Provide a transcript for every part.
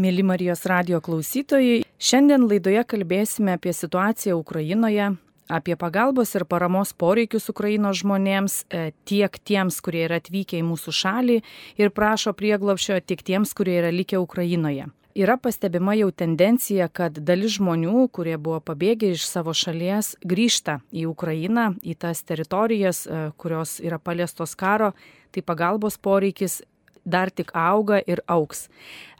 Mėly Marijos radio klausytojai, šiandien laidoje kalbėsime apie situaciją Ukrainoje, apie pagalbos ir paramos poreikius Ukrainos žmonėms, e, tiek tiems, kurie yra atvykę į mūsų šalį ir prašo prieglopšio, tiek tiems, kurie yra likę Ukrainoje. Yra pastebima jau tendencija, kad dalis žmonių, kurie buvo pabėgę iš savo šalies, grįžta į Ukrainą, į tas teritorijas, e, kurios yra paliestos karo, tai pagalbos poreikis dar tik auga ir auks.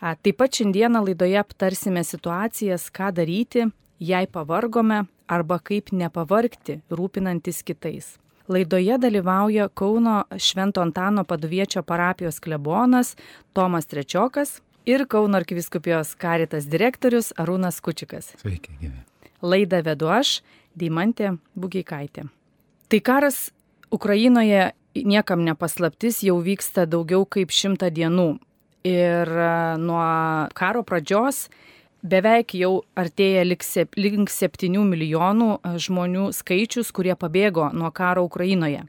Taip pat šiandieną laidoje aptarsime situacijas, ką daryti, jei pavargome arba kaip nepavargti, rūpinantis kitais. Laidoje dalyvauja Kauno Švento Antano paduviečio parapijos klebonas Tomas Trečiokas ir Kauno arkiviskupijos karitas direktorius Arūnas Kučikas. Sveiki, gyvi. Laidą vedu aš, Deimantė Bugeikaitė. Tai karas Ukrainoje niekam nepaslaptis jau vyksta daugiau kaip šimtą dienų. Ir nuo karo pradžios beveik jau artėja link 7 milijonų žmonių skaičius, kurie pabėgo nuo karo Ukrainoje.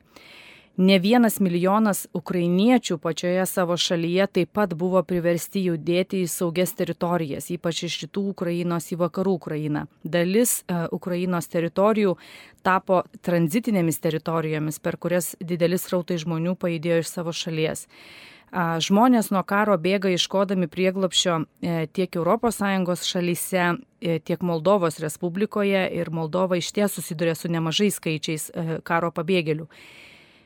Ne vienas milijonas ukrainiečių pačioje savo šalyje taip pat buvo priversti judėti į saugias teritorijas, ypač iš rytų Ukrainos į vakarų Ukrainą. Dalis uh, Ukrainos teritorijų tapo tranzitinėmis teritorijomis, per kurias didelis rautai žmonių pajudėjo iš savo šalies. Žmonės nuo karo bėga iškodami prieglopšio e, tiek ES šalyse, e, tiek Moldovos Respublikoje ir Moldova iš ties susiduria su nemažais skaičiais karo pabėgėlių.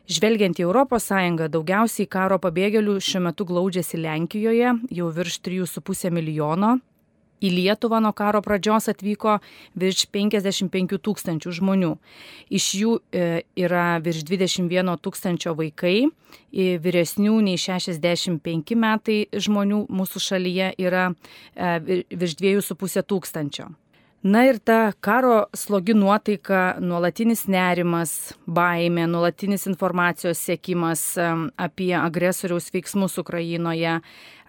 Žvelgiant į ES, daugiausiai karo pabėgėlių šiuo metu glaudžiasi Lenkijoje, jau virš 3,5 milijono. Į Lietuvą nuo karo pradžios atvyko virš 55 tūkstančių žmonių. Iš jų e, yra virš 21 tūkstančio vaikai, vyresnių nei 65 metai žmonių mūsų šalyje yra e, virš 2,5 tūkstančio. Na ir ta karo slogi nuotaika, nuolatinis nerimas, baimė, nuolatinis informacijos sėkimas apie agresoriaus veiksmus Ukrainoje,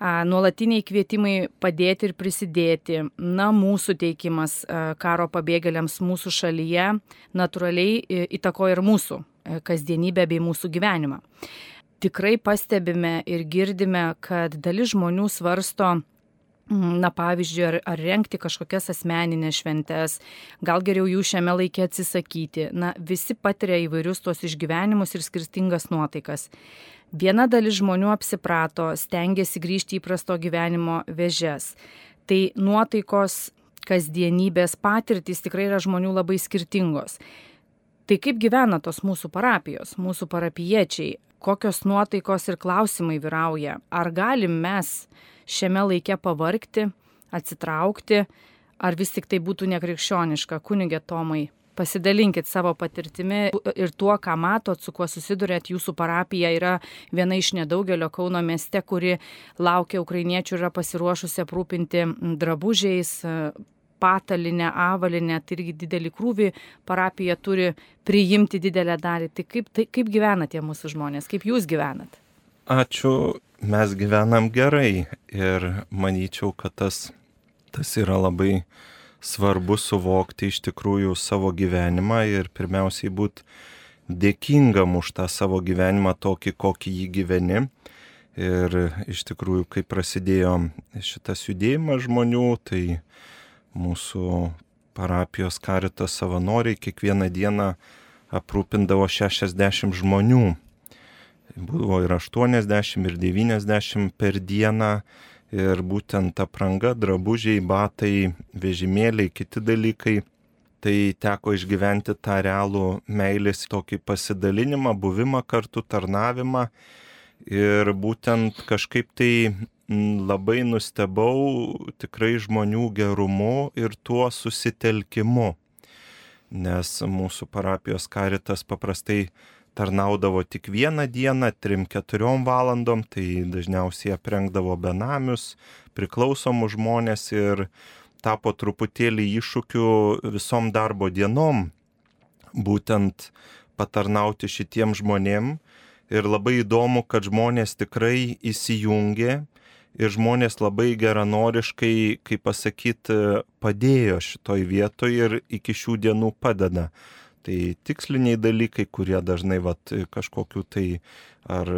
nuolatiniai kvietimai padėti ir prisidėti, namų suteikimas karo pabėgėliams mūsų šalyje natūraliai įtakoja ir mūsų e, kasdienybę bei mūsų gyvenimą. Tikrai pastebime ir girdime, kad dalis žmonių svarsto, Na, pavyzdžiui, ar, ar renkti kažkokias asmeninės šventes, gal geriau jų šiame laikė atsisakyti. Na, visi patiria įvairius tuos išgyvenimus ir skirtingas nuotaikas. Viena dalis žmonių apsiprato, stengiasi grįžti į prasto gyvenimo vežes. Tai nuotaikos, kasdienybės patirtys tikrai yra žmonių labai skirtingos. Tai kaip gyvena tos mūsų parapijos, mūsų parapiečiai, kokios nuotaikos ir klausimai vyrauja. Ar galim mes šiame laike pavargti, atsitraukti, ar vis tik tai būtų nekrikščioniška, kunigė Tomai. Pasidalinkit savo patirtimi ir tuo, ką matot, su kuo susidurėt. Jūsų parapija yra viena iš nedaugelio Kauno mieste, kuri laukia ukrainiečių ir yra pasiruošusi aprūpinti drabužiais, patalinę, avalinę, tai irgi didelį krūvį parapija turi priimti didelę dalį. Tai kaip, tai kaip gyvena tie mūsų žmonės, kaip jūs gyvenat? Ačiū mes gyvenam gerai ir manyčiau, kad tas, tas yra labai svarbu suvokti iš tikrųjų savo gyvenimą ir pirmiausiai būti dėkingam už tą savo gyvenimą tokį, kokį jį gyveni. Ir iš tikrųjų, kai prasidėjo šitas judėjimas žmonių, tai mūsų parapijos karitas savanoriai kiekvieną dieną aprūpindavo 60 žmonių buvo ir 80, ir 90 per dieną. Ir būtent apranga, drabužiai, batai, vežimėliai, kiti dalykai. Tai teko išgyventi tą realų meilės tokį pasidalinimą, buvimą kartu, tarnavimą. Ir būtent kažkaip tai labai nustebau tikrai žmonių gerumu ir tuo susitelkimu. Nes mūsų parapijos karitas paprastai tarnaudavo tik vieną dieną, trim keturiom valandom, tai dažniausiai aprengdavo benamius, priklausomus žmonės ir tapo truputėlį iššūkiu visom darbo dienom būtent patarnauti šitiem žmonėm. Ir labai įdomu, kad žmonės tikrai įsijungė ir žmonės labai geranoriškai, kaip pasakyti, padėjo šitoj vietoj ir iki šių dienų padeda. Tai tiksliniai dalykai, kurie dažnai vat, kažkokiu tai ar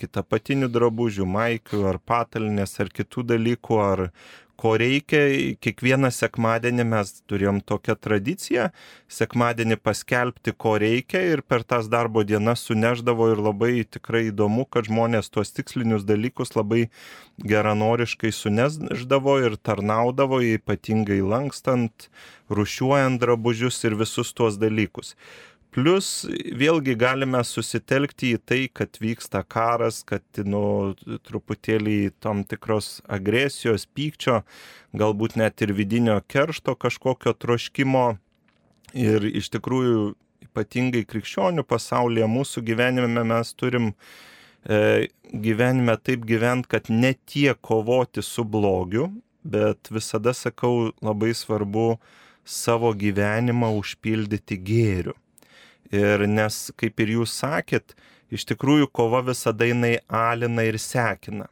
kitapatinių drabužių, maikių, ar patalnės, ar kitų dalykų, ar ko reikia. Kiekvieną sekmadienį mes turėjom tokią tradiciją, sekmadienį paskelbti, ko reikia ir per tas darbo dienas suneždavo ir labai tikrai įdomu, kad žmonės tuos tikslinius dalykus labai geranoriškai suneždavo ir tarnaudavo, ypatingai lankstant, rušiuojant drabužius ir visus tuos dalykus. Plus vėlgi galime susitelkti į tai, kad vyksta karas, kad nu, truputėlį tam tikros agresijos, pykčio, galbūt net ir vidinio keršto kažkokio troškimo. Ir iš tikrųjų ypatingai krikščionių pasaulyje mūsų gyvenime mes turim e, gyvenime taip gyventi, kad ne tiek kovoti su blogiu, bet visada sakau labai svarbu savo gyvenimą užpildyti gėriu. Ir nes, kaip ir jūs sakėt, iš tikrųjų kova visada jinai alina ir sekina.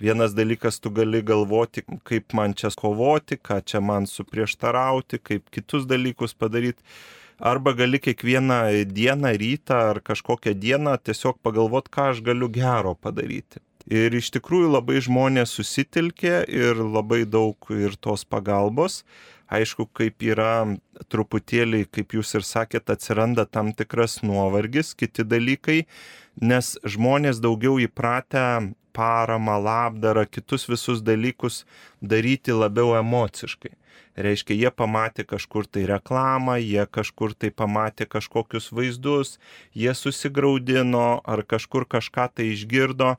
Vienas dalykas, tu gali galvoti, kaip man čia kovoti, ką čia man suprieštarauti, kaip kitus dalykus padaryti. Arba gali kiekvieną dieną, rytą ar kažkokią dieną tiesiog pagalvoti, ką aš galiu gero padaryti. Ir iš tikrųjų labai žmonės susitelkė ir labai daug ir tos pagalbos aišku, kaip yra truputėlį, kaip jūs ir sakėt, atsiranda tam tikras nuovargis, kiti dalykai, nes žmonės daugiau įpratę paramą, labdarą, kitus visus dalykus daryti labiau emociškai. Reiškia, jie pamatė kažkur tai reklamą, jie kažkur tai pamatė kažkokius vaizdus, jie susigaudino ar kažkur kažką tai išgirdo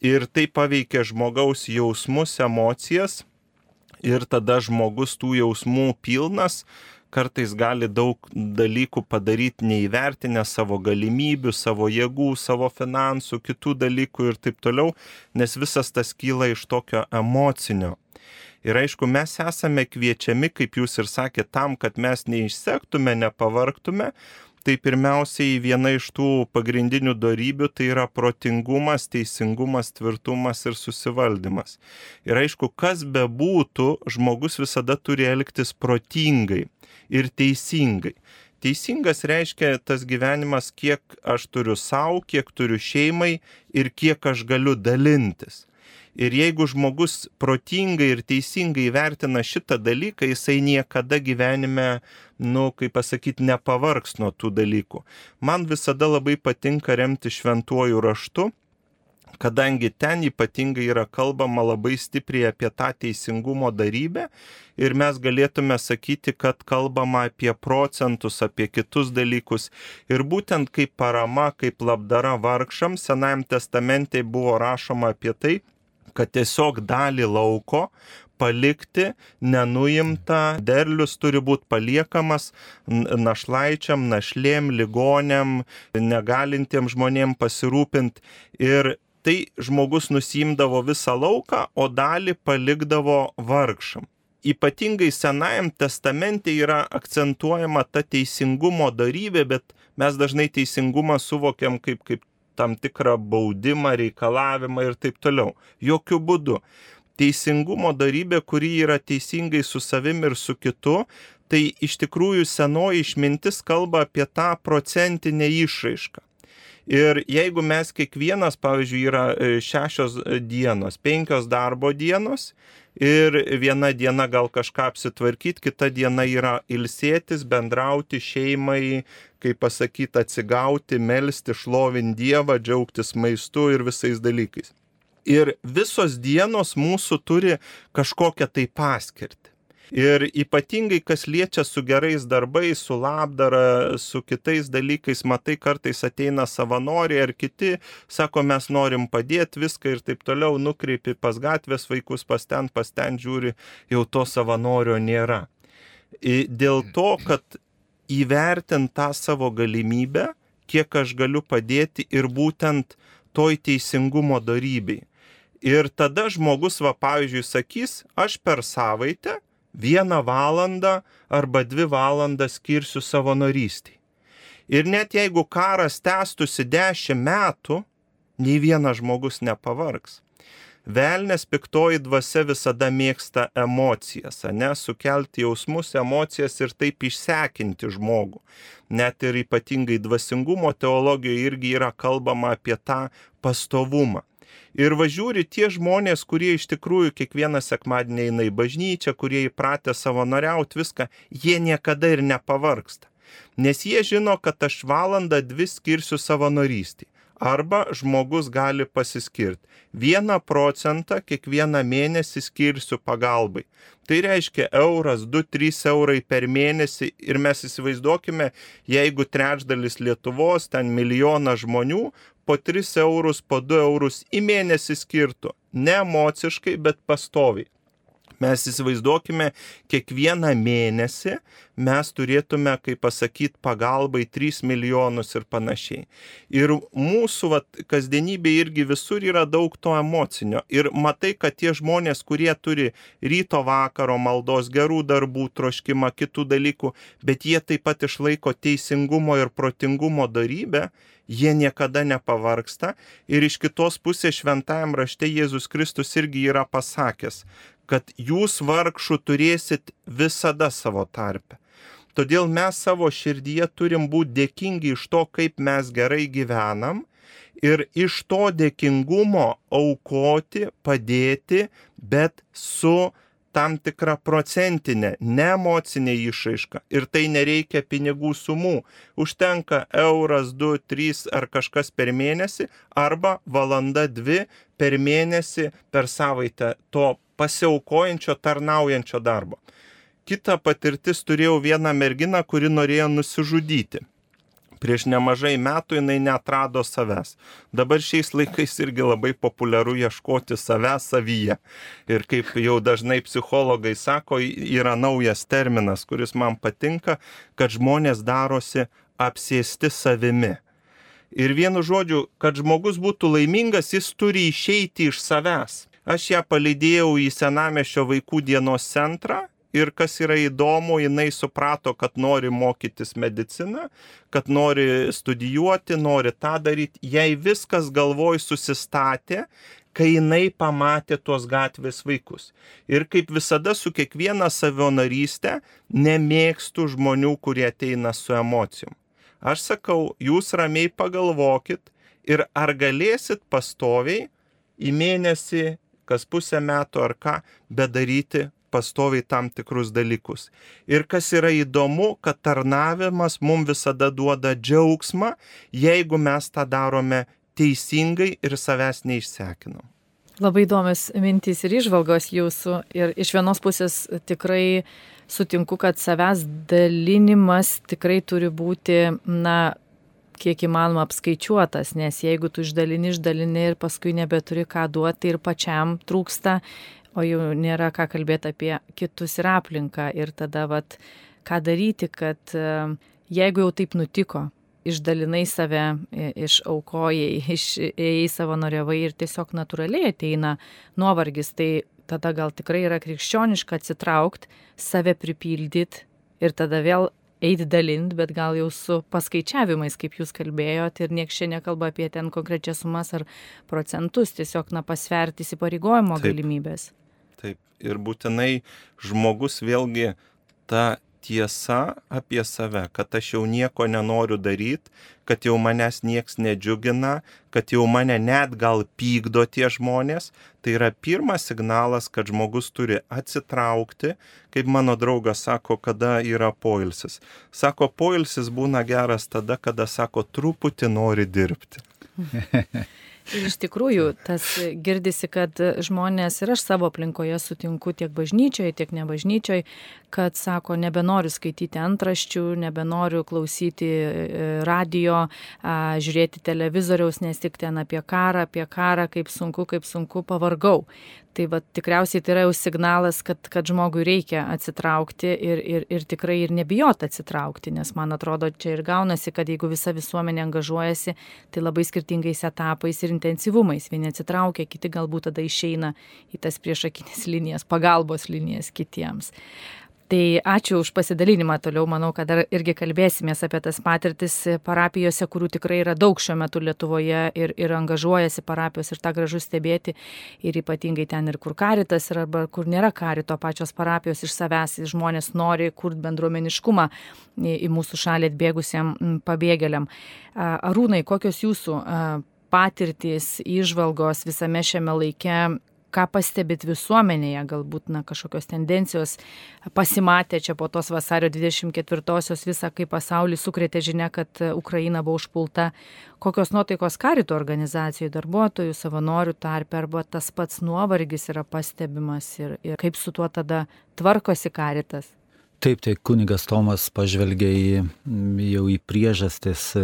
ir tai paveikė žmogaus jausmus, emocijas ir tada žmogus tų jausmų pilnas, kartais gali daug dalykų padaryti neįvertinę savo galimybių, savo jėgų, savo finansų, kitų dalykų ir taip toliau, nes visas tas kyla iš tokio emocinio. Ir aišku, mes esame kviečiami, kaip jūs ir sakėte, tam, kad mes neišsektume, nepavarktume, tai pirmiausiai viena iš tų pagrindinių darybių tai yra protingumas, teisingumas, tvirtumas ir susivaldymas. Ir aišku, kas bebūtų, žmogus visada turi elgtis protingai ir teisingai. Teisingas reiškia tas gyvenimas, kiek aš turiu savo, kiek turiu šeimai ir kiek aš galiu dalintis. Ir jeigu žmogus protingai ir teisingai vertina šitą dalyką, jisai niekada gyvenime, nu, kaip pasakyti, nepavargs nuo tų dalykų. Man visada labai patinka remti šventuoju raštu, kadangi ten ypatingai yra kalbama labai stipriai apie tą teisingumo darybę ir mes galėtume sakyti, kad kalbama apie procentus, apie kitus dalykus. Ir būtent kaip parama, kaip labdara vargšams, Senajam testamente buvo rašoma apie tai, kad tiesiog dalį lauko palikti nenuimta, derlius turi būti paliekamas našlaičiam, našlėm, ligonėm, negalintiem žmonėm pasirūpinti. Ir tai žmogus nusimdavo visą lauką, o dalį palikdavo vargšam. Ypatingai Senajam testamente yra akcentuojama ta teisingumo darybė, bet mes dažnai teisingumą suvokiam kaip, kaip tam tikrą baudimą, reikalavimą ir taip toliau. Jokių būdų. Teisingumo darybė, kuri yra teisingai su savim ir su kitu, tai iš tikrųjų senoji išmintis kalba apie tą procentinę išraišką. Ir jeigu mes kiekvienas, pavyzdžiui, yra e, šešios dienos, penkios darbo dienos ir viena diena gal kažką apsitvarkyti, kita diena yra ilsėtis, bendrauti šeimai, kaip pasakyti, atsigauti, melstį, šlovinti Dievą, džiaugtis maistu ir visais dalykais. Ir visos dienos mūsų turi kažkokią tai paskirtį. Ir ypatingai, kas liečia su gerais darbais, su labdara, su kitais dalykais, matai, kartais ateina savanoriai ar kiti, sako, mes norim padėti viską ir taip toliau, nukreipi pas gatvės vaikus, pas ten, pas ten žiūri, jau to savanorio nėra. Dėl to, kad įvertint tą savo galimybę, kiek aš galiu padėti ir būtent toj teisingumo darybei. Ir tada žmogus, va, pavyzdžiui, sakys, aš per savaitę vieną valandą arba dvi valandas skirsiu savanorystiai. Ir net jeigu karas tęstusi dešimt metų, nei vienas žmogus nepavargs. Velnės piktoji dvasia visada mėgsta emocijas, ne, sukelti jausmus, emocijas ir taip išsekinti žmogų. Net ir ypatingai dvasingumo teologijoje irgi yra kalbama apie tą pastovumą. Ir važiuori tie žmonės, kurie iš tikrųjų kiekvieną sekmadienį eina į bažnyčią, kurie įpratę savanoriauti viską, jie niekada ir nepavarksta. Nes jie žino, kad aš valandą dvi skirsiu savanorystį. Arba žmogus gali pasiskirti. Vieną procentą kiekvieną mėnesį skirsiu pagalbai. Tai reiškia euras, 2-3 eurai per mėnesį ir mes įsivaizduokime, jeigu trečdalis Lietuvos, ten milijoną žmonių, po 3 eurus, po 2 eurus į mėnesį skirtų. Ne emociškai, bet pastoviai. Mes įsivaizduokime, kiekvieną mėnesį mes turėtume, kaip pasakyti, pagalbai 3 milijonus ir panašiai. Ir mūsų vat, kasdienybė irgi visur yra daug to emocinio. Ir matai, kad tie žmonės, kurie turi ryto vakaro maldos, gerų darbų, troškimą, kitų dalykų, bet jie taip pat išlaiko teisingumo ir protingumo darybę, jie niekada nepavarksta. Ir iš kitos pusės šventajam rašte Jėzus Kristus irgi yra pasakęs, kad jūs vargšų turėsit visada savo tarpę. Todėl mes savo širdyje turim būti dėkingi iš to, kaip mes gerai gyvenam ir iš to dėkingumo aukoti, padėti, bet su tam tikra procentinė, ne emocinė išraiška. Ir tai nereikia pinigų sumų. Užtenka euras, du, trys ar kažkas per mėnesį arba valanda, dvi per mėnesį per savaitę to pasiaukojančio, tarnaujančio darbo. Kita patirtis turėjau vieną merginą, kuri norėjo nusižudyti. Prieš nemažai metų jinai netrado savęs. Dabar šiais laikais irgi labai populiaru ieškoti savęs savyje. Ir kaip jau dažnai psichologai sako, yra naujas terminas, kuris man patinka, kad žmonės darosi apsėsti savimi. Ir vienu žodžiu, kad žmogus būtų laimingas, jis turi išeiti iš savęs. Aš ją palydėjau į senamešio vaikų dienos centrą ir kas yra įdomu, jinai suprato, kad nori mokytis mediciną, kad nori studijuoti, nori tą daryti. Jei viskas galvoj susistatė, kai jinai pamatė tuos gatvės vaikus. Ir kaip visada su kiekviena savionarystė nemėgstu žmonių, kurie ateina su emocijom. Aš sakau, jūs ramiai pagalvokit ir ar galėsit pastoviai į mėnesį kas pusę metų ar ką, bet daryti pastoviai tam tikrus dalykus. Ir kas yra įdomu, kad tarnavimas mums visada duoda džiaugsmą, jeigu mes tą darome teisingai ir savęs neišsekinam. Labai įdomios mintys ir išvalgos jūsų. Ir iš vienos pusės tikrai sutinku, kad savęs dalinimas tikrai turi būti, na, kiek įmanoma apskaičiuotas, nes jeigu tu išdalini, išdalini ir paskui nebeturi ką duoti ir pačiam trūksta, o jau nėra ką kalbėti apie kitus ir aplinką. Ir tada, vat, ką daryti, kad e, jeigu jau taip nutiko, išdalinai save, išaukojai, išėjai savanoriavai ir tiesiog natūraliai ateina nuovargis, tai tada gal tikrai yra krikščioniška atsitraukti, save pripildyti ir tada vėl eiti dalint, bet gal jau su paskaičiavimais, kaip jūs kalbėjot, ir nieks čia nekalba apie ten konkrečias sumas ar procentus, tiesiog, na, pasverti įsipareigojimo galimybės. Taip, ir būtinai žmogus vėlgi tą tiesa apie save, kad aš jau nieko nenoriu daryti, kad jau manęs nieks nedžiugina, kad jau mane net gal pykdo tie žmonės, tai yra pirmas signalas, kad žmogus turi atsitraukti, kaip mano draugas sako, kada yra poilsis. Sako, poilsis būna geras tada, kada sako, truputį nori dirbti. Ir iš tikrųjų, tas girdisi, kad žmonės ir aš savo aplinkoje sutinku tiek bažnyčioje, tiek nebažnyčioje, kad sako, nebenoriu skaityti antraščių, nebenoriu klausyti e, radio, žiūrėti televizoriaus, nes tik ten apie karą, apie karą, kaip sunku, kaip sunku, pavargau. Tai va, tikriausiai tai yra jau signalas, kad, kad žmogui reikia atsitraukti ir, ir, ir tikrai ir nebijot atsitraukti, nes man atrodo, čia ir gaunasi, kad jeigu visa visuomenė angažuojasi, tai labai skirtingais etapais ir intensyvumais. Vieni atsitraukia, kiti galbūt tada išeina į tas priešakinės linijas, pagalbos linijas kitiems. Tai ačiū už pasidalinimą toliau, manau, kad dar irgi kalbėsimės apie tas patirtis parapijose, kurių tikrai yra daug šiuo metu Lietuvoje ir, ir angažuojasi parapijos ir tą gražu stebėti ir ypatingai ten ir kur karitas yra arba kur nėra karito pačios parapijos iš savęs, žmonės nori kurti bendruomeniškumą į, mūsų šalį atbėgusiam pabėgėliam. Arūnai, kokios jūsų patirtys, įžvalgos visame šiame laike ką pastebit visuomenėje, galbūt na, kažkokios tendencijos pasimatė čia po tos vasario 24-osios visą, kai pasaulį sukrėtė žinia, kad Ukraina buvo užpulta, kokios nuotaikos karito organizacijų, darbuotojų, savanorių tarp, arba tas pats nuovargis yra pastebimas ir, ir kaip su tuo tada tvarkosi karitas. Taip, tai kunigas Tomas pažvelgia į, jau į priežastis, e,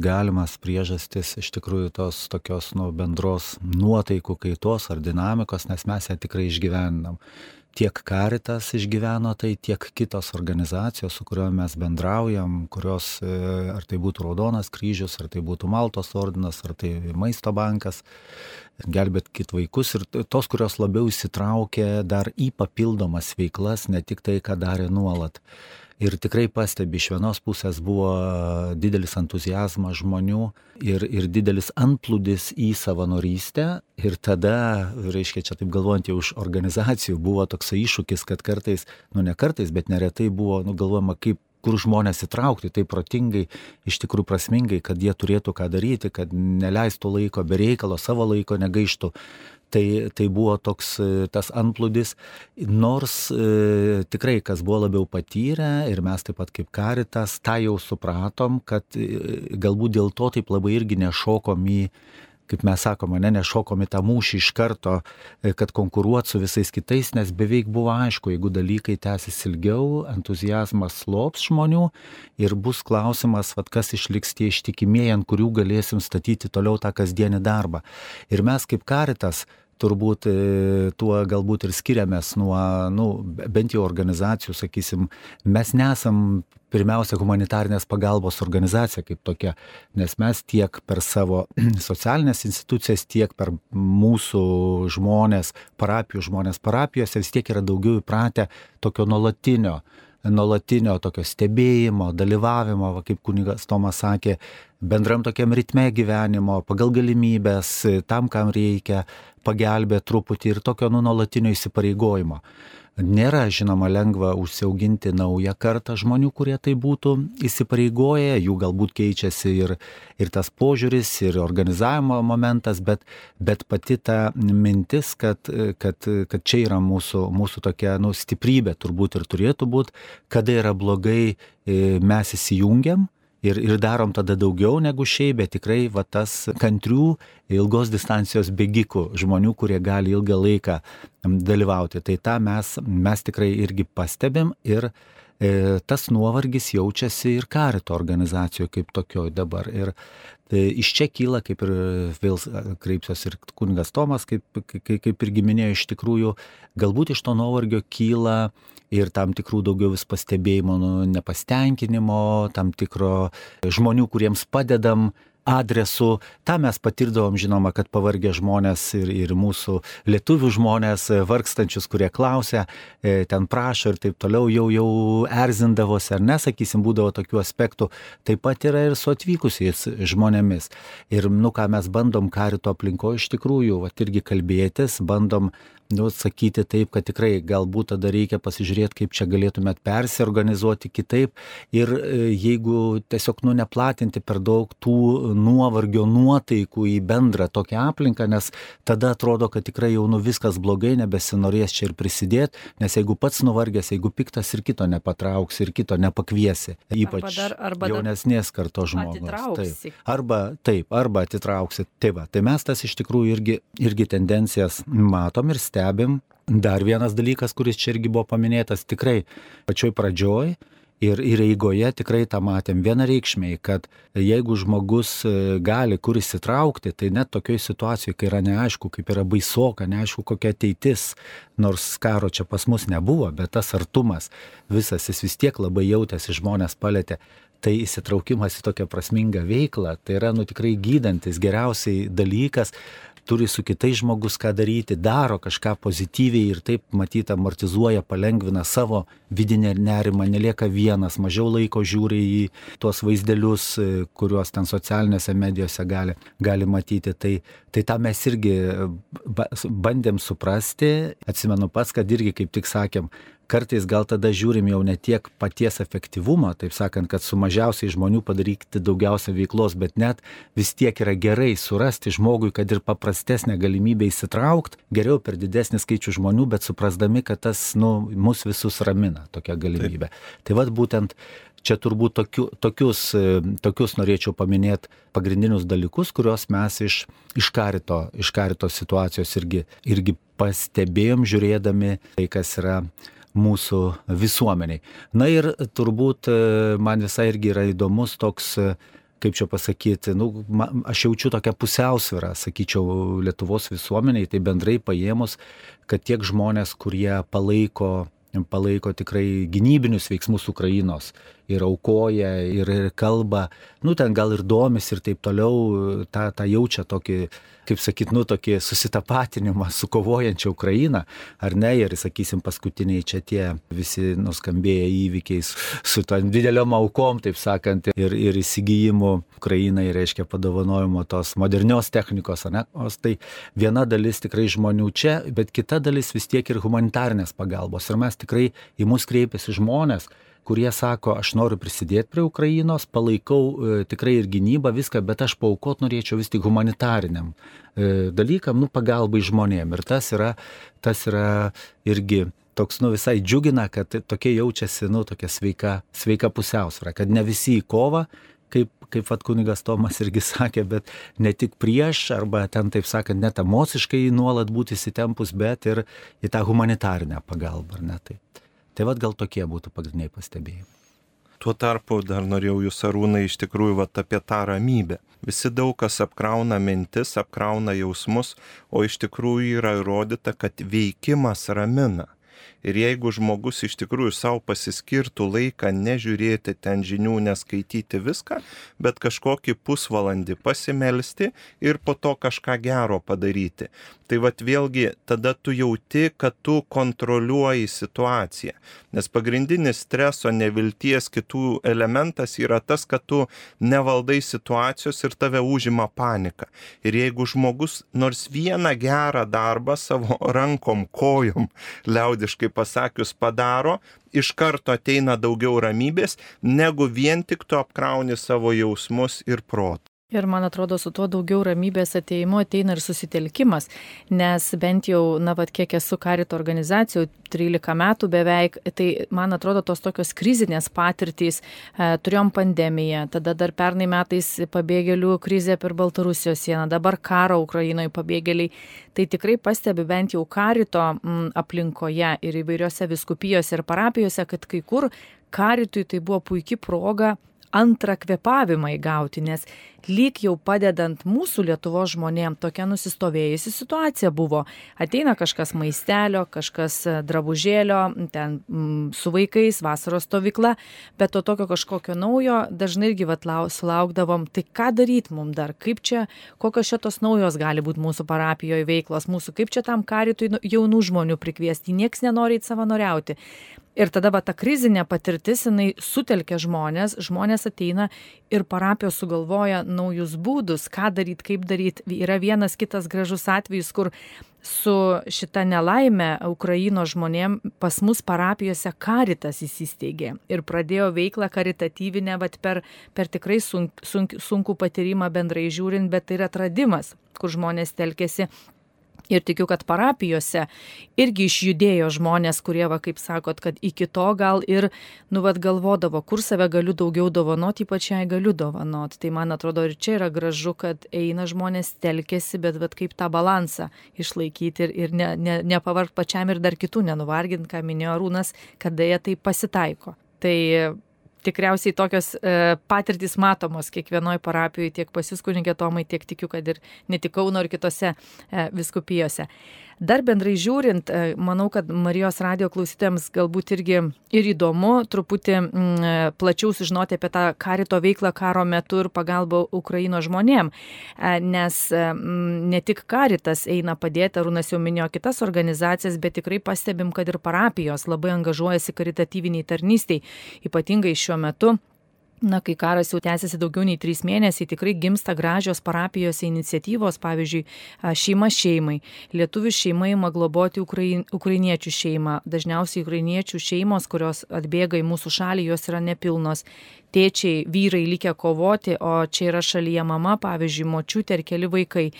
galimas priežastis iš tikrųjų tos tokios nu, bendros nuotaikų kaitos ar dinamikos, nes mes ją tikrai išgyvenam tiek Karitas išgyveno tai, tiek kitos organizacijos, su kuriuo mes bendraujam, kurios, e, ar tai būtų Raudonas kryžius, ar tai būtų Maltos ordinas, ar tai Maisto bankas, gelbėt kit vaikus ir tos, kurios labiau įsitraukė dar į papildomas veiklas, ne tik tai, ką darė nuolat. Ir tikrai pastebi, iš vienos pusės buvo didelis entuzijazmas žmonių ir, ir didelis antplūdis į savanorystę. Ir tada, reiškia, čia taip galvojant jau už organizacijų, buvo toks iššūkis, kad kartais, nu ne kartais, bet neretai buvo, nu galvojama, kaip kur žmonės įtraukti taip protingai, iš tikrųjų prasmingai, kad jie turėtų ką daryti, kad neleistų laiko be reikalo, savo laiko negaištų tai, tai buvo toks e, tas antplūdis, nors e, tikrai kas buvo labiau patyrę ir mes taip pat kaip karitas, tą jau supratom, kad e, galbūt dėl to taip labai irgi nešokom į kaip mes sakome, ne, nešokom į tą mūšį iš karto, e, kad konkuruot su visais kitais, nes beveik buvo aišku, jeigu dalykai tęsis ilgiau, entuzijazmas slops žmonių ir bus klausimas, vad kas išliks tie ištikimieji, ant kurių galėsim statyti toliau tą kasdienį darbą. Ir mes kaip karitas turbūt e, tuo galbūt ir skiriamės nuo, nu, bent jau organizacijų, sakysim, mes nesam pirmiausia humanitarinės pagalbos organizacija kaip tokia, nes mes tiek per savo socialinės institucijas, tiek per mūsų žmonės, parapijų žmonės parapijose vis tiek yra daugiau įpratę tokio nuolatinio nuolatinio tokio stebėjimo, dalyvavimo, va, kaip kunigas Tomas sakė, bendram tokiam ritme gyvenimo, pagal galimybės, tam, kam reikia, pagelbė truputį ir tokio nu, nuolatinio įsipareigojimo. Nėra, žinoma, lengva užsiauginti naują kartą žmonių, kurie tai būtų įsipareigoję, jų galbūt keičiasi ir, ir tas požiūris, ir organizavimo momentas, bet, bet pati ta mintis, kad, kad, kad čia yra mūsų, mūsų tokia nu, stiprybė turbūt ir turėtų būti, kada yra blogai, e, mes įsijungiam ir, ir darom tada daugiau negu šiaip, bet tikrai va tas kantrių ilgos distancijos bėgikų žmonių, kurie gali ilgą laiką dalyvauti. Tai tą mes, mes tikrai irgi pastebim ir tas nuovargis jaučiasi ir karito organizacijoje kaip tokioj dabar. Ir e, iš čia kyla, kaip ir vėl kreipsiuosi ir kuningas Tomas, kaip, kaip, kaip irgi minėjo, iš tikrųjų, galbūt iš to nuovargio kyla ir tam tikrų daugiau vis pastebėjimo, nu, nepastenkinimo, tam tikro žmonių, kuriems padedam adresu. Ta mes patirdavom, žinoma, kad pavargę žmonės ir, ir mūsų lietuvių žmonės, vargstančius, kurie klausia, e, ten prašo ir taip toliau, jau, jau erzindavosi, ar nesakysim, būdavo tokių aspektų. Taip pat yra ir su atvykusiais žmonėmis. Ir, nu, ką mes bandom karito aplinkoje iš tikrųjų, va, irgi kalbėtis, bandom nu, sakyti taip, kad tikrai galbūt tada reikia pasižiūrėti, kaip čia galėtumėt persiorganizuoti kitaip ir e, jeigu tiesiog nu neplatinti per daug tų nuovargio nuotaikų į bendrą tokią aplinką, nes tada atrodo, kad tikrai jau nu viskas blogai, nebesinorės čia ir prisidėti, nes jeigu pats nuvargęs, jeigu piktas ir kito nepatrauks ir kito nepakviesi, ypač arba dar, arba jaunesnės kartos žmogus. Taip. Arba taip, arba atitrauksi. Tai va, tai mes tas iš tikrųjų irgi, irgi tendencijas matom ir stebime stebim. Dar vienas dalykas, kuris čia irgi buvo paminėtas, tikrai pačioj pradžioj ir, ir eigoje tikrai tą matėm vienareikšmiai, kad jeigu žmogus e, gali kur įsitraukti, tai net tokioj situacijoje, kai yra neaišku, kaip yra baisoka, neaišku kokia ateitis, nors karo čia pas mus nebuvo, bet tas artumas visas jis vis tiek labai jautėsi, žmonės palėtė tai įsitraukimas į tokią prasmingą veiklą, tai yra nu tikrai gydantis geriausiai dalykas, turi su kitais žmogus ką daryti, daro kažką pozityviai ir taip matyt amortizuoja, palengvina savo vidinę nerimą, nelieka vienas, mažiau laiko žiūri į tuos vaizdelius, e, kuriuos ten socialinėse medijose gali, gali matyti. Tai, tai tą mes irgi bandėm suprasti. Atsimenu pats, kad irgi, kaip tik sakėm, kartais gal tada žiūrim jau ne tiek paties efektyvumą, taip sakant, kad su mažiausiai žmonių padaryti daugiausia veiklos, bet net vis tiek yra gerai surasti žmogui, kad ir paprastesnė galimybė įsitraukti, geriau per didesnį skaičių žmonių, bet suprasdami, kad tas nu, mus visus ramina tokia galimybė. Taip. Tai vad būtent čia turbūt tokiu, tokius, tokius norėčiau paminėti pagrindinius dalykus, kuriuos mes iš, iš, karito, iš karito situacijos irgi, irgi pastebėjom žiūrėdami tai, kas yra mūsų visuomeniai. Na ir turbūt e, man visai irgi yra įdomus toks e, kaip čia pasakyti, nu, man, aš jaučiu tokią pusiausvyrą, sakyčiau, Lietuvos visuomeniai, tai bendrai paėmus, kad tiek žmonės, kurie palaiko palaiko tikrai gynybinius veiksmus Ukrainos ir aukoja, ir, ir kalba, nu ten gal ir domis ir taip toliau, tą, tą jaučia tokį kaip sakyt, nu, tokį susitapatinimą su kovojančia Ukraina, ar ne, ir, sakysim, paskutiniai čia tie visi nuskambėję įvykiai su to dideliom aukom, taip sakant, ir, ir įsigijimu Ukrainai, reiškia padovanojimo tos modernios technikos, ne, o tai viena dalis tikrai žmonių čia, bet kita dalis vis tiek ir humanitarnės pagalbos. Ir mes tikrai į mus kreipiasi žmonės, kurie sako, aš noriu prisidėti prie Ukrainos, palaikau e, tikrai ir gynybą, viską, bet aš paukot norėčiau vis tik humanitariniam e, dalykam, nu, pagalbai žmonėm. Ir tas yra, tas yra irgi toks, nu, visai džiugina, kad tokie jaučiasi, nu, tokia sveika, sveika pusiausvara, kad ne visi į kovą, kaip, kaip vat kunigas Tomas irgi sakė, bet ne tik prieš, arba ten, taip sakant, net emociškai nuolat būti įsitempus, bet ir į tą humanitarinę pagalbą, ar ne taip. Tai vad gal tokie būtų pagrindiniai pastebėjimai. Tuo tarpu dar norėjau jūs arūnai iš tikrųjų vat, apie tą ramybę. Visi daug kas apkrauna mintis, apkrauna jausmus, o iš tikrųjų yra įrodyta, kad veikimas ramina. Ir jeigu žmogus iš tikrųjų savo pasiskirtų laiką nežiūrėti ten žinių, neskaityti viską, bet kažkokį pusvalandį pasimelsti ir po to kažką gero padaryti. Tai vad vėlgi tada tu jauti, kad tu kontroliuoji situaciją. Nes pagrindinis streso, nevilties kitų elementas yra tas, kad tu nevaldai situacijos ir tave užima panika. Ir jeigu žmogus nors vieną gerą darbą savo rankom, kojom, liaudiškai pasakius, padaro, iš karto ateina daugiau ramybės, negu vien tik tu apkrauni savo jausmus ir protą. Ir man atrodo, su tuo daugiau ramybės ateimo ateina ir susitelkimas, nes bent jau, na, vad, kiek esu karito organizacijų, 13 metų beveik, tai man atrodo, tos tokios krizinės patirtys, e, turėjom pandemiją, tada dar pernai metais pabėgėlių krizė per Baltarusijos sieną, dabar karo Ukrainoje pabėgėliai, tai tikrai pastebi bent jau karito m, aplinkoje ir įvairiose viskupijose ir parapijose, kad kai kur karitui tai buvo puikia proga antrą kvepavimą įgauti, nes lyg jau padedant mūsų Lietuvos žmonėm tokia nusistovėjusi situacija buvo. Ateina kažkas maistelio, kažkas e, drabužėlio, ten mm, su vaikais, vasaros stovykla, bet to tokio kažkokio naujo dažnai irgi sulaukdavom, tai ką daryti mums dar, kaip čia, kokios šitos naujos gali būti mūsų parapijoje veiklos, mūsų, kaip čia tam karitui nu, jaunų žmonių prikviesti, nieks nenori savanoriauti. Ir tada va ta krizinė patirtis, jinai sutelkia žmonės, žmonės ateina ir parapijos sugalvoja naujus būdus, ką daryti, kaip daryti. Yra vienas kitas gražus atvejis, kur su šita nelaime Ukraino žmonėm pas mus parapijose karitas įsisteigė ir pradėjo veiklą karitatyvinę, bet per, per tikrai sunk, sunk, sunku patyrimą bendrai žiūrint, bet tai yra atradimas, kur žmonės telkėsi Ir tikiu, kad parapijose irgi išjudėjo žmonės, kurie, va, kaip sakot, kad iki to gal ir, nu, vad galvodavo, kur save galiu daugiau dovanoti, ypač jai galiu dovanoti. Tai man atrodo ir čia yra gražu, kad eina žmonės telkėsi, bet, vad, kaip tą balansą išlaikyti ir, ir ne, ne, nepavarg pačiam ir dar kitų nenuvarginti, ką minėjo Rūnas, kada jie tai pasitaiko. Tai tikriausiai tokios e, patirtys matomos kiekvienoje parapijoje, tiek pas jūs kunigė Tomai, tiek tikiu, kad ir ne tik Kauno ir kitose e, viskupijose. Dar bendrai žiūrint, e, manau, kad Marijos radio klausytėms galbūt irgi ir įdomu truputį m, mm, e, plačiau sužinoti apie tą karito veiklą karo metu ir pagalbą Ukraino žmonėm, e, nes m, ne tik karitas eina padėti, Arūnas jau minėjo kitas organizacijas, bet tikrai pastebim, kad ir parapijos labai angažuojasi karitatyviniai tarnystiai, ypatingai šiuo metu na, kai karas jau tęsiasi daugiau nei trys mėnesiai, tikrai gimsta gražios parapijose iniciatyvos, pavyzdžiui, šeima šeimai. Lietuvių šeima ima globoti ukrain, ukrainiečių šeimą. Dažniausiai ukrainiečių šeimos, kurios atbėga į mūsų šalį, jos yra nepilnos tėčiai, vyrai likę kovoti, o čia yra šalyje mama, pavyzdžiui, močiutė ir keli vaikai.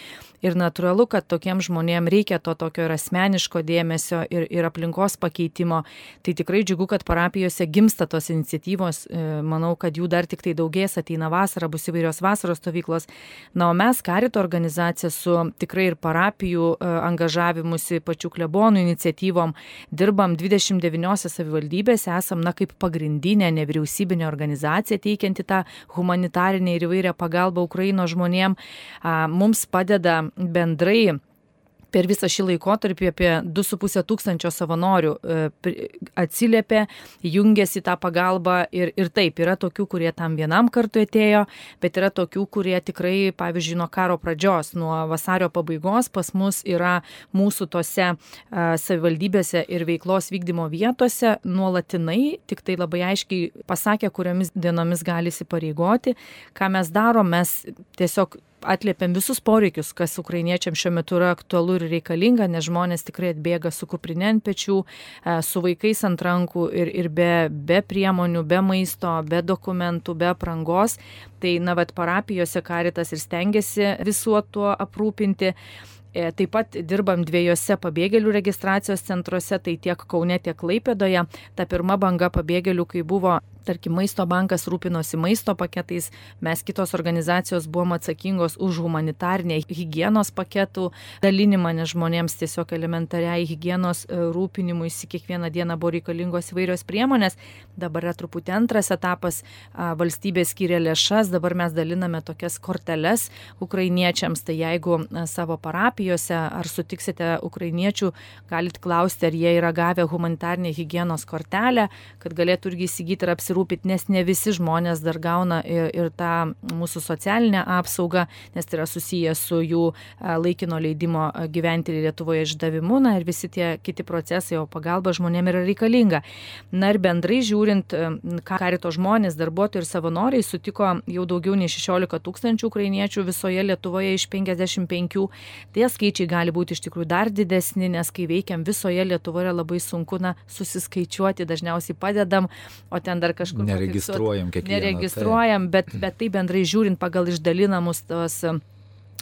Ir natūralu, kad tokiem žmonėm reikia to tokio ir asmeniško dėmesio ir, ir aplinkos pakeitimo. Tai tikrai džiugu, kad parapijose gimsta tos iniciatyvos. E, manau, kad jų dar tik tai daugės, ateina vasara, bus įvairios vasaros stovyklos. Na, o mes, karito organizacija, su tikrai ir parapijų e, angažavimusi, pačių klebonų iniciatyvom, dirbam 29 savivaldybėse, esam, na, kaip pagrindinė nevyriausybinė organizacija organizacija teikianti tą humanitarinę ir įvairią pagalbą Ukraino žmonėm, mums padeda bendrai per visą šį laikotarpį apie 2,5 tūkstančio savanorių e, atsiliepė, jungiasi tą pagalbą ir, ir taip, yra tokių, kurie tam vienam kartu atėjo, bet yra tokių, kurie tikrai, pavyzdžiui, nuo karo pradžios, nuo vasario pabaigos pas mus yra mūsų tose savivaldybėse ir veiklos vykdymo vietose nuolatinai, tik tai labai aiškiai pasakė, kuriomis dienomis gali įsipareigoti, ką mes darom, mes tiesiog atliepiam visus poreikius, kas ukrainiečiam šiuo metu yra aktualu ir reikalinga, nes žmonės tikrai atbėga su kuprinė ant pečių, e, su vaikais ant rankų ir, ir be, be priemonių, be maisto, be dokumentų, be aprangos. Tai, na, vad, parapijose karitas ir stengiasi visuo tuo aprūpinti. E, taip pat dirbam dviejose pabėgėlių registracijos centruose, tai tiek Kaune, tiek Laipėdoje. Ta pirma banga pabėgėlių, kai buvo tarkim, maisto bankas rūpinosi maisto paketais, mes kitos organizacijos buvom atsakingos už humanitarnę hygienos paketų dalinimą, nes žmonėms tiesiog elementariai hygienos e, rūpinimuisi kiekvieną dieną buvo reikalingos įvairios priemonės. Dabar yra truputį antras etapas, valstybė skiria lėšas, dabar mes daliname tokias korteles ukrainiečiams, tai jeigu savo parapijose, ar sutiksite ukrainiečių, galit klausti, ar jie yra gavę humanitarnę hygienos kortelę, kad galėtų irgi įsigyti ir apsirūpinti, nes ne visi žmonės dar gauna ir, ir tą mūsų socialinę apsaugą, nes tai yra susijęs su jų laikino leidimo gyventi Lietuvoje išdavimu, na ir visi tie kiti procesai, o pagalba žmonėm yra reikalinga. Na ir bendrai žiūrint, ką karito žmonės, darbuotojai ir savanoriai sutiko jau daugiau nei 16 tūkstančių ukrainiečių visoje Lietuvoje iš 55, tai skaičiai gali būti iš tikrųjų dar didesni, nes kai veikiam visoje Lietuvoje labai sunku na, susiskaičiuoti, dažniausiai padedam, o ten dar kažkur. Neregistruojam kiekvieną. Neregistruojam, tai. bet, bet tai bendrai žiūrint pagal išdalinamus tos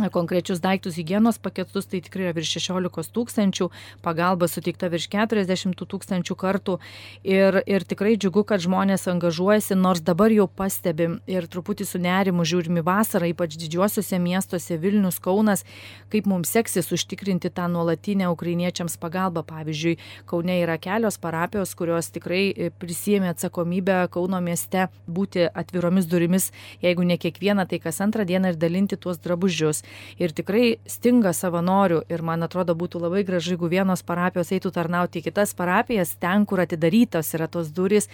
konkrečius daiktus hygienos paketus, tai tikrai yra virš 16 tūkstančių, pagalba suteikta virš 40 tūkstančių kartų ir, ir tikrai džiugu, kad žmonės angažuojasi, nors dabar jau pastebim ir truputį su nerimu žiūrimi vasarą, ypač didžiuosiuose miestuose Vilnius, Kaunas, kaip mums seksis užtikrinti tą nuolatinę ukrainiečiams pagalbą. Pavyzdžiui, Kaune yra kelios parapijos, kurios tikrai prisėmė atsakomybę Kauno mieste būti atviromis durimis, jeigu ne kiekvieną, tai kas antrą dieną ir dalinti tuos drabužius ir tikrai stinga savanorių. Ir man atrodo būtų labai gražu, jeigu vienos parapijos eitų tarnauti į kitas parapijas, ten, kur atidarytos yra tos durys,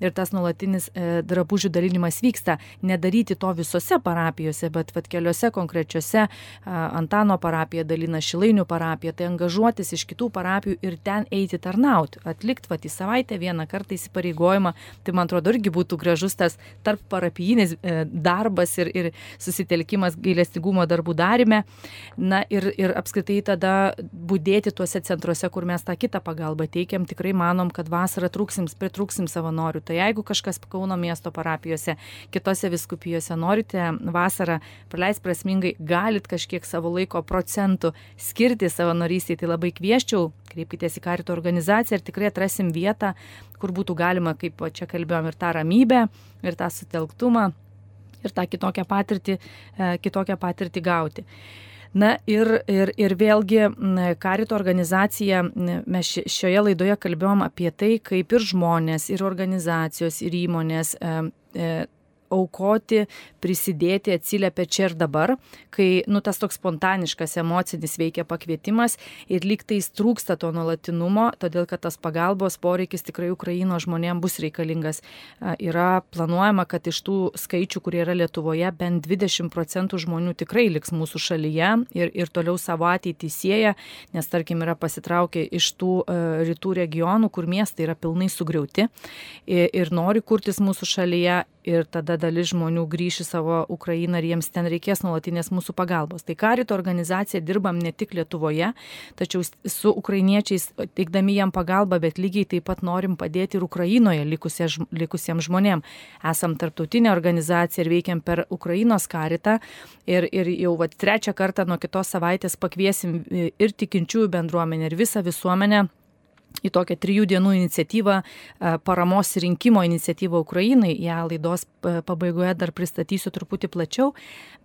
ir tas nuolatinis e, drabužių dalinimas vyksta. Nedaryti to visose parapijose, bet vat, keliose konkrečiose Antano parapija dalina Šilainių parapiją, tai angažuotis iš kitų parapijų ir ten eiti tarnauti, atlikti vat, į savaitę vieną kartą įsipareigojimą. Tai man atrodo irgi būtų gražus tas tarp parapijinis e, darbas ir, ir susitelkimas gailestigumo darbų darime. Na ir, ir apskritai tada būdėti tuose centruose, kur mes tą kitą pagalbą teikiam, tikrai manom, kad vasarą trūksim, pritrūksim savanorių. Tai jeigu kažkas Kauno miesto parapijose, kitose viskupijose norite vasarą praleisti prasmingai, galit kažkiek savo laiko procentų skirti savanorystiai, tai labai kvieščiau, kreipkitės į karito organizaciją ir tikrai atrasim vietą, kur būtų galima, kaip čia kalbėjom, ir tą ramybę, ir tą sutelktumą, ir tą kitokią patirtį, e, kitokią patirtį gauti. Na ir, ir, ir vėlgi karito organizacija, mes šioje laidoje kalbėjom apie tai, kaip ir žmonės, ir organizacijos, ir įmonės e, aukoti, prisidėti atsiliepia čia ir dabar, kai, nu, tas toks spontaniškas emocinis veikia pakvietimas ir lyg tais trūksta to nuolatinumo, todėl kad tas pagalbos poreikis tikrai Ukraino žmonėms bus reikalingas. Yra planuojama, kad iš tų skaičių, kurie yra Lietuvoje, bent 20 procentų žmonių tikrai liks mūsų šalyje ir, ir toliau savo ateitį sieja, nes tarkim yra pasitraukę iš tų uh, rytų regionų, kur miestai yra pilnai sugriauti ir, ir nori kurtis mūsų šalyje ir tada dalis žmonių grįš į savo Ukrainą ir jiems ten reikės nuolatinės mūsų pagalbos. Tai karito organizacija dirbam ne tik Lietuvoje, tačiau su ukrainiečiais teikdami jam pagalbą, bet lygiai taip pat norim padėti ir Ukrainoje likusiems žmonėms. Esam tarptautinė organizacija ir veikiam per Ukrainos karitą ir, ir jau va, trečią kartą nuo kitos savaitės pakviesim ir tikinčiųjų bendruomenę, ir visą visuomenę į tokią trijų dienų iniciatyvą, e, paramos rinkimo iniciatyvą Ukrainai. Ja laidos e, pabaigoje dar pristatysiu truputį plačiau,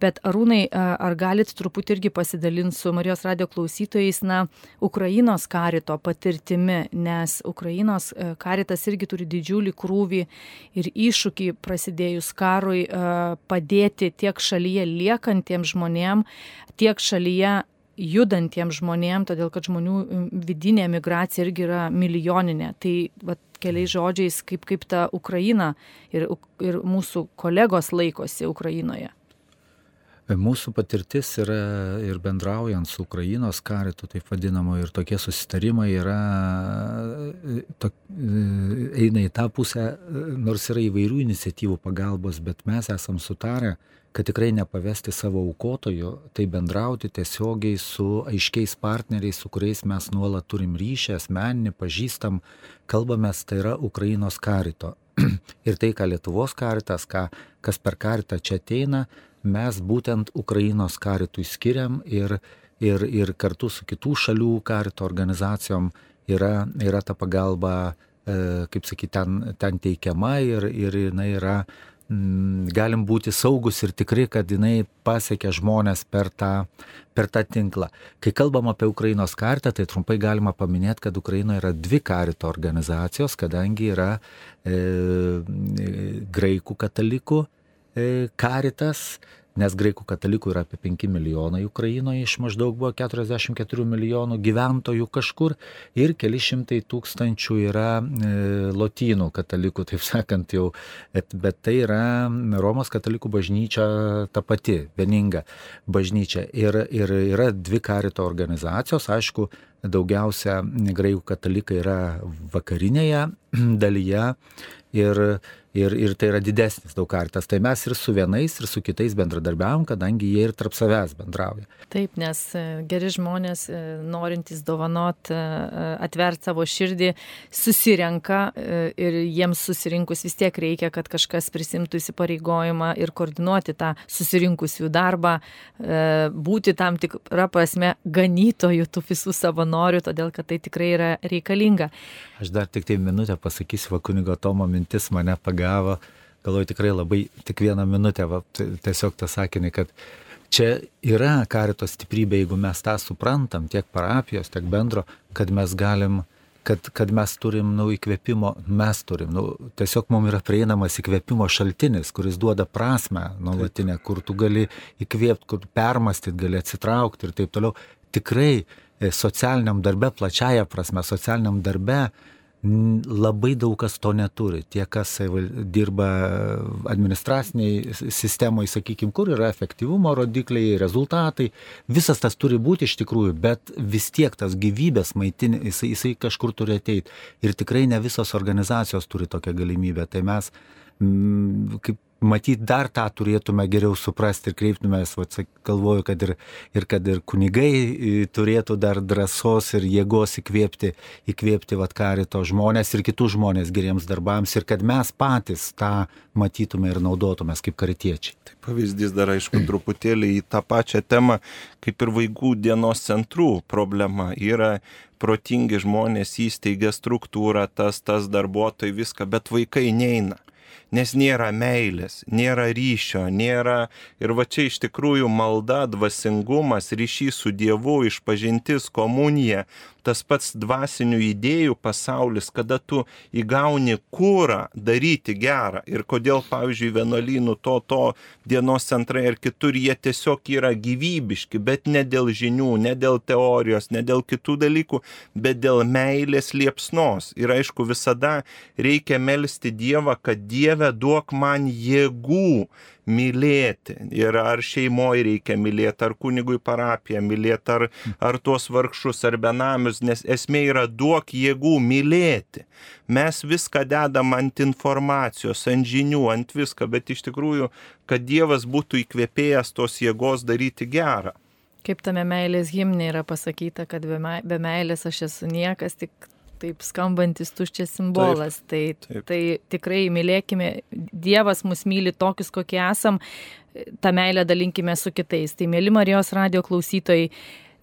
bet Arūnai, e, ar galit truputį irgi pasidalinti su Marijos radio klausytojais, na, Ukrainos karito patirtimi, nes Ukrainos karitas irgi turi didžiulį krūvį ir iššūkį prasidėjus karui padėti tiek šalyje liekantiems žmonėms, tiek šalyje judantiems žmonėm, todėl kad žmonių vidinė migracija irgi yra milijoninė. Tai va, keliais žodžiais, kaip, kaip ta Ukraina ir, ir mūsų kolegos laikosi Ukrainoje. Mūsų patirtis yra ir bendraujant su Ukrainos karitu, taip vadinamo, ir tokie susitarimai yra, to, eina į tą pusę, nors yra įvairių iniciatyvų pagalbos, bet mes esam sutarę, kad tikrai nepavesti savo aukotojų, tai bendrauti tiesiogiai su aiškiais partneriais, su kuriais mes nuolat turim ryšį, asmeninį, pažįstam, kalbamės, tai yra Ukrainos karito. ir tai, ką Lietuvos karitas, ką, kas per karitą čia ateina, mes būtent Ukrainos karitui skiriam ir, ir, ir kartu su kitų šalių karito organizacijom yra, yra ta pagalba, e, kaip sakyti, ten, ten teikiama ir, ir jinai yra galim būti saugus ir tikri, kad jinai pasiekia žmonės per tą, per tą tinklą. Kai kalbam apie Ukrainos kartą, tai trumpai galima paminėti, kad Ukrainoje yra dvi karito organizacijos, kadangi yra e, graikų katalikų e, karitas, nes graikų katalikų yra apie 5 milijonai Ukrainoje, iš maždaug buvo 44 milijonų gyventojų kažkur ir keli šimtai tūkstančių yra e, lotynų katalikų, taip sakant jau, bet, bet tai yra Romos katalikų bažnyčia ta pati, vieninga bažnyčia. Ir, ir yra dvi karito organizacijos, aišku, daugiausia graikų katalikai yra vakarinėje dalyje ir ir, ir tai yra didesnis daug kartas. Tai mes ir su vienais, ir su kitais bendradarbiavom, kadangi jie ir tarp savęs bendrauja. Taip, nes e, geri žmonės, e, norintys dovanot, e, atverti savo širdį, susirenka ir jiems susirinkus vis tiek reikia, kad kažkas prisimtų įsipareigojimą ir koordinuoti tą susirinkusių darbą, būti tam tikrą prasme ganytojų tų visų savanorių, todėl kad tai tikrai yra reikalinga. Aš dar tik tai minutę pasakysiu, va kunigo Tomo mintis mane pagavo, galvoju tikrai labai tik vieną minutę, va, tiesiog tą sakinį, kad čia yra karito stiprybė, jeigu mes tą suprantam, tiek parapijos, tiek bendro, kad mes galim, kad, kad mes turim, nu, įkvėpimo, mes turim, nu, tiesiog mums yra prieinamas įkvėpimo šaltinis, kuris duoda prasme nuolatinę, kur tu gali įkvėpti, kur permastyti, gali atsitraukti ir taip toliau. Tikrai E, socialiniam darbe, plačiaja prasme, socialiniam darbe labai daug kas to neturi. Tie, kas dirba administraciniai sistemoje, sakykime, kur yra efektyvumo rodikliai, rezultatai, visas tas turi būti iš tikrųjų, bet vis tiek tas gyvybės maitinė, jisai, jisai kažkur turi ateiti. Ir tikrai ne visos organizacijos turi tokią galimybę. Tai mes, kaip matyt dar tą turėtume geriau suprasti ir kreiptumės, va, galvoju, kad ir, ir kad ir kunigai turėtų dar drąsos ir jėgos įkvėpti, įkvėpti va, karito žmonės ir kitus žmonės geriems darbams ir kad mes patys tą matytume ir naudotumės kaip karitiečiai. Tai pavyzdys dar aišku truputėlį į tą pačią temą, kaip ir vaikų dienos centrų problema yra protingi žmonės įsteigia struktūrą, tas, tas darbuotojai viską, bet vaikai neina nes nėra meilės, nėra ryšio, nėra ir va čia iš tikrųjų malda, dvasingumas, ryšys su Dievu, išpažintis, komunija, tas pats dvasinių idėjų pasaulis, kada tu įgauni kūrą daryti gerą ir kodėl, pavyzdžiui, vienuolynų to, to dienos centrai ir kitur jie tiesiog yra gyvybiški, bet ne dėl žinių, ne dėl teorijos, ne dėl kitų dalykų, bet dėl meilės liepsnos. Ir aišku, visada reikia melstį Dievą, kad Dieve duok man jėgų mylėti. Ir ar šeimoje reikia mylėti, ar kunigui parapiją mylėti, ar, ar tuos vargšus, ar benamius, nes esmė yra duok jėgų mylėti. Mes viską dedam ant informacijos, ant žinių, ant viską, bet iš tikrųjų, kad Dievas būtų įkvėpėjęs tos jėgos daryti gerą. Kaip tame meilės himne yra pasakyta, kad be meilės aš esu niekas, tik taip skambantis tuščias simbolas. Taip, tai, taip. tai tikrai mylėkime, Dievas mus myli tokius, kokie esam, tą meilę dalinkime su kitais. Tai mėly Marijos radio klausytojai,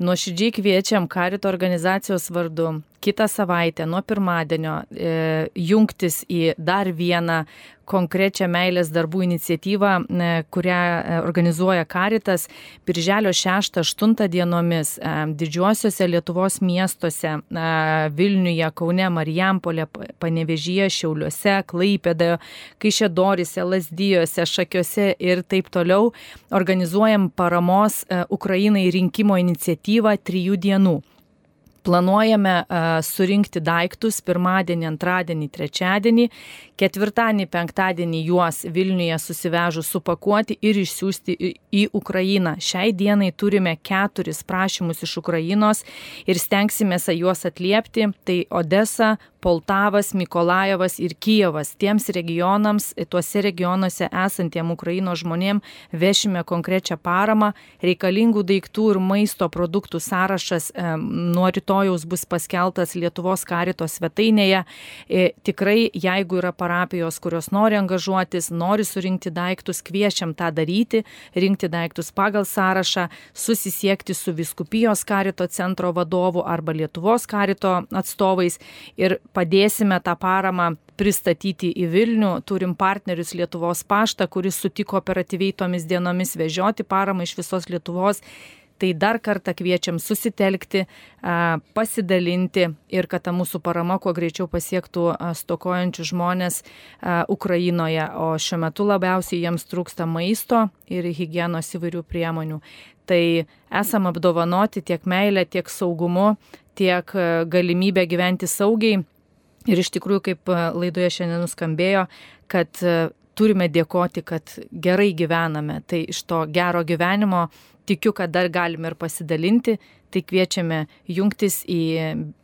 nuoširdžiai kviečiam Karito organizacijos vardu kitą savaitę nuo pirmadienio e, jungtis į dar vieną konkrečią meilės darbų iniciatyvą, e, kurią e, organizuoja Karitas Birželio 6-8 dienomis e, didžiuosiuose Lietuvos miestuose Vilniuje, Kaune, Marijampolė, Panevežyje, Šiauliuose, Klaipėdoje, Kaišėdorise, Lasdyjose, Šakiuose ir taip toliau. Organizuojam paramos Ukrainai rinkimo iniciatyvą trijų dienų planuojame surinkti daiktus pirmadienį, antradienį, trečiadienį, ketvirtadienį, penktadienį juos Vilniuje susivežus supakuoti ir išsiųsti į Ukrainą. Šiai dienai turime keturis prašymus iš Ukrainos ir stengsime juos atliepti. Tai Odesa, Poltavas, Mikolajevas ir Kijevas. Tiems regionams, tuose regionuose esantiem Ukraino žmonėm vešime konkrečią paramą, reikalingų daiktų ir maisto produktų sąrašas e, nuo rytojaus bus paskeltas Lietuvos karito svetainėje. E, tikrai, jeigu yra parapijos, kurios nori angažuotis, nori surinkti daiktus, kviečiam tą daryti, rinkti daiktus pagal sąrašą, susisiekti su Viskupijos karito centro vadovu arba Lietuvos karito atstovais ir padėsime tą paramą pristatyti į Vilnių. Turim partnerius Lietuvos paštą, kuris sutiko operatyviai tomis dienomis vežioti paramą iš visos Lietuvos. Tai dar kartą kviečiam susitelkti, pasidalinti ir kad ta mūsų parama kuo greičiau pasiektų stokojančių žmonės Ukrainoje, o šiuo metu labiausiai jiems trūksta maisto ir hygienos įvairių priemonių. Tai esam apdovanoti tiek meilę, tiek saugumu, tiek galimybę gyventi saugiai Ir iš tikrųjų, kaip e, laidoje šiandien nuskambėjo, kad e, turime dėkoti, kad gerai gyvename. Tai iš to gero gyvenimo tikiu, kad dar galime ir pasidalinti. Tai kviečiame jungtis į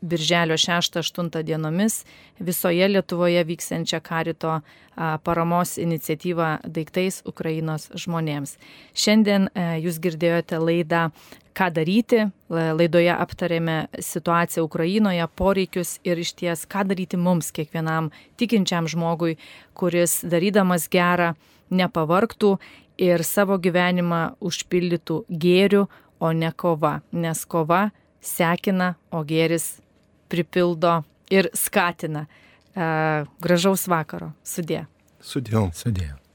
Birželio 6-8 dienomis visoje Lietuvoje vyksiančią karito paramos iniciatyvą daiktais Ukrainos žmonėms. Šiandien e, jūs girdėjote laidą ką daryti. Laidoje aptarėme situaciją Ukrainoje, poreikius ir iš ties, ką daryti mums, kiekvienam tikinčiam žmogui, kuris darydamas gerą nepavarktų ir savo gyvenimą užpildytų gėrių, o ne kova. Nes kova sekina, o gėris pripildo ir skatina. Gražaus vakaro. Sudė. Sudėjau. Sudėjau.